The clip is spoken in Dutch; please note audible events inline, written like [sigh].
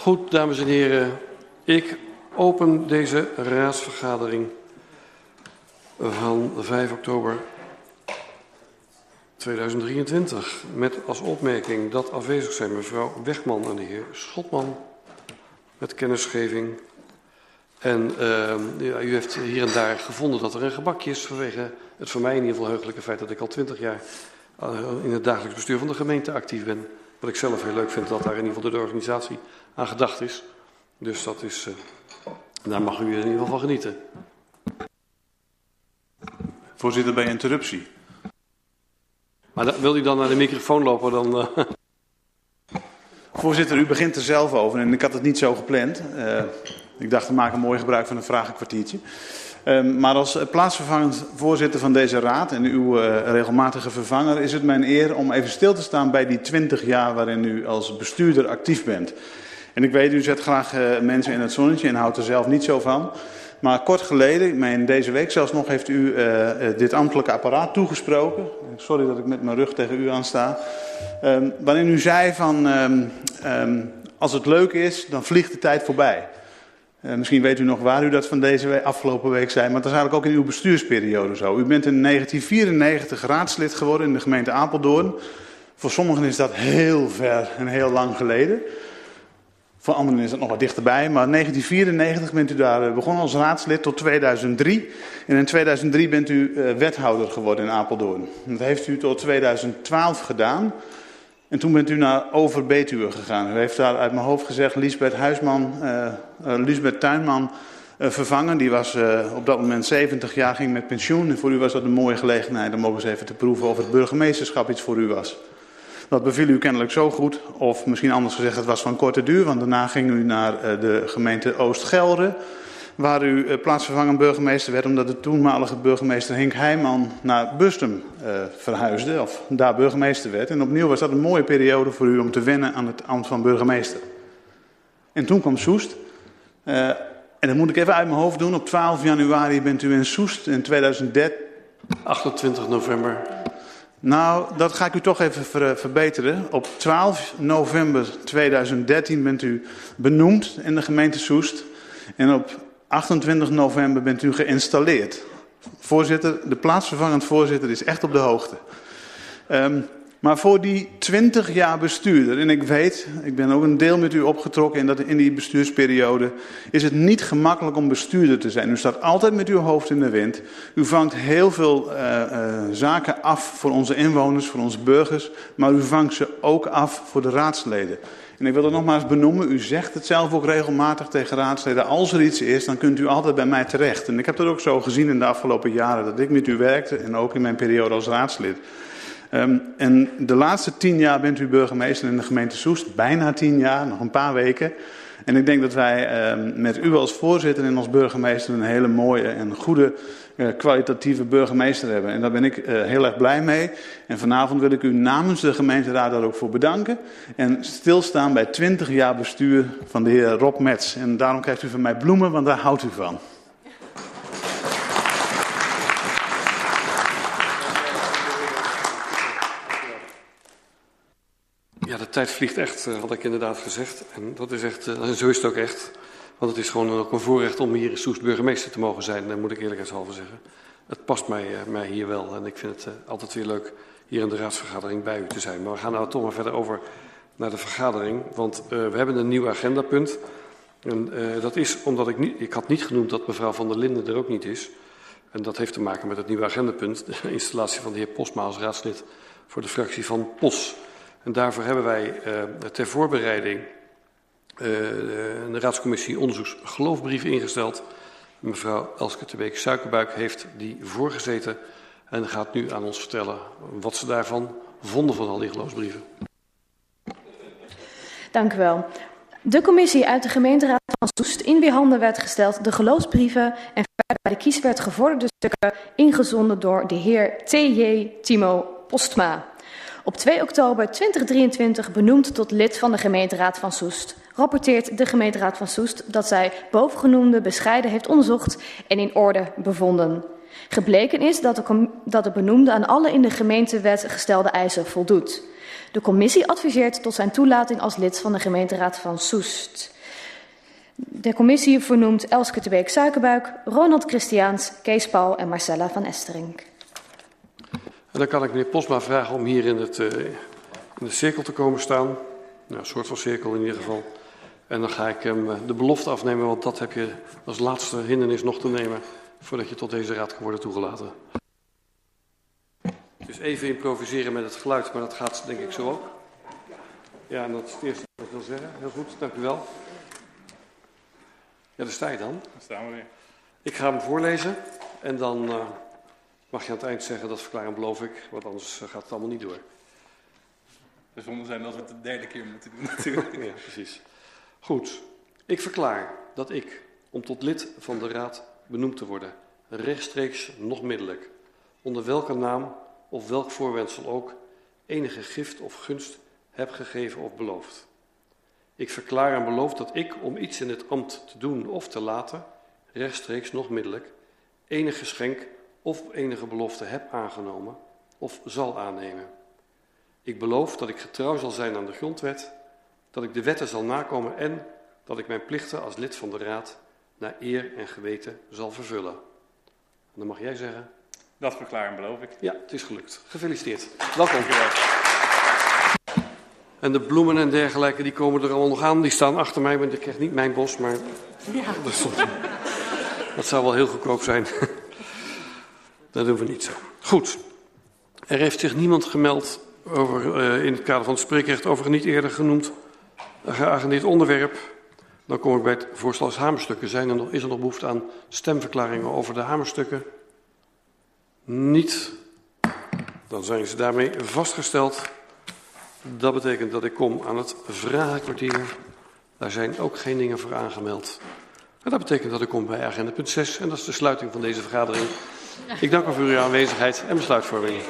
Goed, dames en heren. Ik open deze raadsvergadering van 5 oktober 2023 met als opmerking dat afwezig zijn mevrouw Wegman en de heer Schotman met kennisgeving. En uh, ja, u heeft hier en daar gevonden dat er een gebakje is vanwege het voor mij in ieder geval heugelijke feit dat ik al twintig jaar uh, in het dagelijks bestuur van de gemeente actief ben. Wat ik zelf heel leuk vind dat daar in ieder geval door de organisatie aan gedacht is. Dus dat is, uh, daar mag u in ieder geval van genieten. Voorzitter, bij interruptie. Maar wil u dan naar de microfoon lopen, dan... Uh... [laughs] Voorzitter, u begint er zelf over en ik had het niet zo gepland. Uh, ik dacht, we maken mooi gebruik van een vragenkwartiertje. Uh, maar als plaatsvervangend voorzitter van deze raad en uw uh, regelmatige vervanger is het mijn eer om even stil te staan bij die 20 jaar waarin u als bestuurder actief bent. En ik weet, u zet graag uh, mensen in het zonnetje en houdt er zelf niet zo van. Maar kort geleden, meen deze week zelfs nog, heeft u uh, dit ambtelijke apparaat toegesproken. Sorry dat ik met mijn rug tegen u aansta. Um, waarin u zei van, um, als het leuk is, dan vliegt de tijd voorbij. Uh, misschien weet u nog waar u dat van deze afgelopen week zei, maar dat is eigenlijk ook in uw bestuursperiode zo. U bent in 1994 raadslid geworden in de gemeente Apeldoorn. Voor sommigen is dat heel ver en heel lang geleden. Voor anderen is dat nog wat dichterbij. Maar in 1994 bent u daar begonnen als raadslid tot 2003. En in 2003 bent u uh, wethouder geworden in Apeldoorn. Dat heeft u tot 2012 gedaan. En toen bent u naar Over-Betuwe gegaan. U heeft daar uit mijn hoofd gezegd Liesbeth Huisman, uh, uh, Liesbeth Tuinman uh, vervangen. Die was op dat moment 70 jaar, ging met pensioen. En voor u was dat een mooie gelegenheid om ook eens even te proeven of het burgemeesterschap iets voor u was. Dat beviel u kennelijk zo goed, of misschien anders gezegd, het was van korte duur, want daarna ging u naar de gemeente Oost-Gelre, waar u uh, plaatsvervangend burgemeester werd, omdat de toenmalige burgemeester Henk Heijman naar Bustum uh, verhuisde, of daar burgemeester werd. En opnieuw was dat een mooie periode voor u om te wennen aan het ambt van burgemeester. En toen kwam Soest. en dat moet ik even uit mijn hoofd doen. Op 12 januari bent u in Soest in 2013. 28 november nou, dat ga ik u toch even ver, verbeteren. Op 12 november 2013 bent u benoemd in de gemeente Soest. En op 28 november bent u geïnstalleerd. Voorzitter, de plaatsvervangend voorzitter is echt op de hoogte. Um, maar voor die 20 jaar bestuurder, en ik weet, ik ben ook een deel met u opgetrokken in, dat, in die bestuursperiode, is het niet gemakkelijk om bestuurder te zijn. U staat altijd met uw hoofd in de wind. U vangt heel veel uh, uh, zaken af voor onze inwoners, voor onze burgers, maar u vangt ze ook af voor de raadsleden. En ik wil het nogmaals benoemen, u zegt het zelf ook regelmatig tegen raadsleden. Als er iets is, dan kunt u altijd bij mij terecht. En ik heb dat ook zo gezien in de afgelopen jaren, dat ik met u werkte en ook in mijn periode als raadslid. Um, en de laatste tien jaar bent u burgemeester in de gemeente Soest. Bijna tien jaar, nog een paar weken. En ik denk dat wij um, met u als voorzitter en als burgemeester een hele mooie en goede kwalitatieve burgemeester hebben. En daar ben ik uh, heel erg blij mee. En vanavond wil ik u namens de gemeenteraad daar ook voor bedanken. En stilstaan bij 20 jaar bestuur van de heer Rob Metz. En daarom krijgt u van mij bloemen, want daar houdt u van. Ja, de tijd vliegt echt, had ik inderdaad gezegd. En dat is echt, en zo is het ook echt. Want het is gewoon ook een voorrecht om hier in Soest burgemeester te mogen zijn, dat moet ik eerlijkheidshalve zeggen. Het past mij, mij hier wel en ik vind het altijd weer leuk hier in de raadsvergadering bij u te zijn. Maar we gaan nou toch maar verder over naar de vergadering, want uh, we hebben een nieuw agendapunt. En uh, dat is omdat ik niet, ik had niet genoemd dat mevrouw van der Linden er ook niet is. En dat heeft te maken met het nieuwe agendapunt, [laughs] de installatie van de heer Posma als raadslid voor de fractie van POS. En daarvoor hebben wij uh, ter voorbereiding de raadscommissie onderzoeks geloofbrief ingesteld. Mevrouw Elske de Beek Suikerbuik heeft die voorgezeten en gaat nu aan ons vertellen wat ze daarvan vonden van al die geloofsbrieven. Dank u wel. De commissie uit de gemeenteraad van Soest in wie handen werd gesteld de geloofsbrieven en bij de kies werd gevorderde stukken ingezonden door de heer T.J. Timo Postma. Op 2 oktober 2023 benoemd tot lid van de gemeenteraad van Soest, rapporteert de gemeenteraad van Soest dat zij bovengenoemde bescheiden heeft onderzocht en in orde bevonden. Gebleken is dat de, dat de benoemde aan alle in de gemeentewet gestelde eisen voldoet. De commissie adviseert tot zijn toelating als lid van de gemeenteraad van Soest. De commissie vernoemt Elske de Beek Suikerbuik, Ronald Christiaans, Kees Paul en Marcella van Esterink. Dan kan ik meneer Posma vragen om hier in, het, uh, in de cirkel te komen staan. Nou, een soort van cirkel in ieder geval. En dan ga ik hem de belofte afnemen, want dat heb je als laatste hindernis nog te nemen voordat je tot deze raad kan worden toegelaten. Dus even improviseren met het geluid, maar dat gaat denk ik zo ook. Ja, en dat is het eerste wat ik wil zeggen. Heel goed, dank u wel. Ja, daar sta je dan. Daar staan we weer. Ik ga hem voorlezen en dan uh, mag je aan het eind zeggen dat verklaring beloof ik, want anders uh, gaat het allemaal niet door. Het zonde zijn als we het de derde keer moeten doen natuurlijk. ja, precies. Goed, ik verklaar dat ik, om tot lid van de raad benoemd te worden, rechtstreeks nog middelijk, onder welke naam of welk voorwendsel ook, enige gift of gunst heb gegeven of beloofd. Ik verklaar en beloof dat ik, om iets in het ambt te doen of te laten, rechtstreeks nog middelijk, enig geschenk of enige belofte heb aangenomen of zal aannemen. Ik beloof dat ik getrouw zal zijn aan de grondwet, dat ik de wetten zal nakomen en dat ik mijn plichten als lid van de Raad naar eer en geweten zal vervullen. En dan mag jij zeggen. Dat verklaar en beloof ik. Ja, het is gelukt. Gefeliciteerd. Welkom. En de bloemen en dergelijke, die komen er allemaal nog aan. Die staan achter mij, want ik krijg niet mijn bos, maar... Ja. [laughs] Dat zou wel heel goedkoop zijn. [laughs] Dat doen we niet zo. Goed. Er heeft zich niemand gemeld over, uh, in het kader van het spreekrecht over een niet eerder genoemd geagendeerd onderwerp. Dan kom ik bij het voorstel als hamerstukken. Er is er nog behoefte aan stemverklaringen over de hamerstukken? Niet. Dan zijn ze daarmee vastgesteld. Dat betekent dat ik kom aan het vragenkwartier. Daar zijn ook geen dingen voor aangemeld. En dat betekent dat ik kom bij agenda punt 6 en dat is de sluiting van deze vergadering. Ik dank u voor uw aanwezigheid en besluitvorming.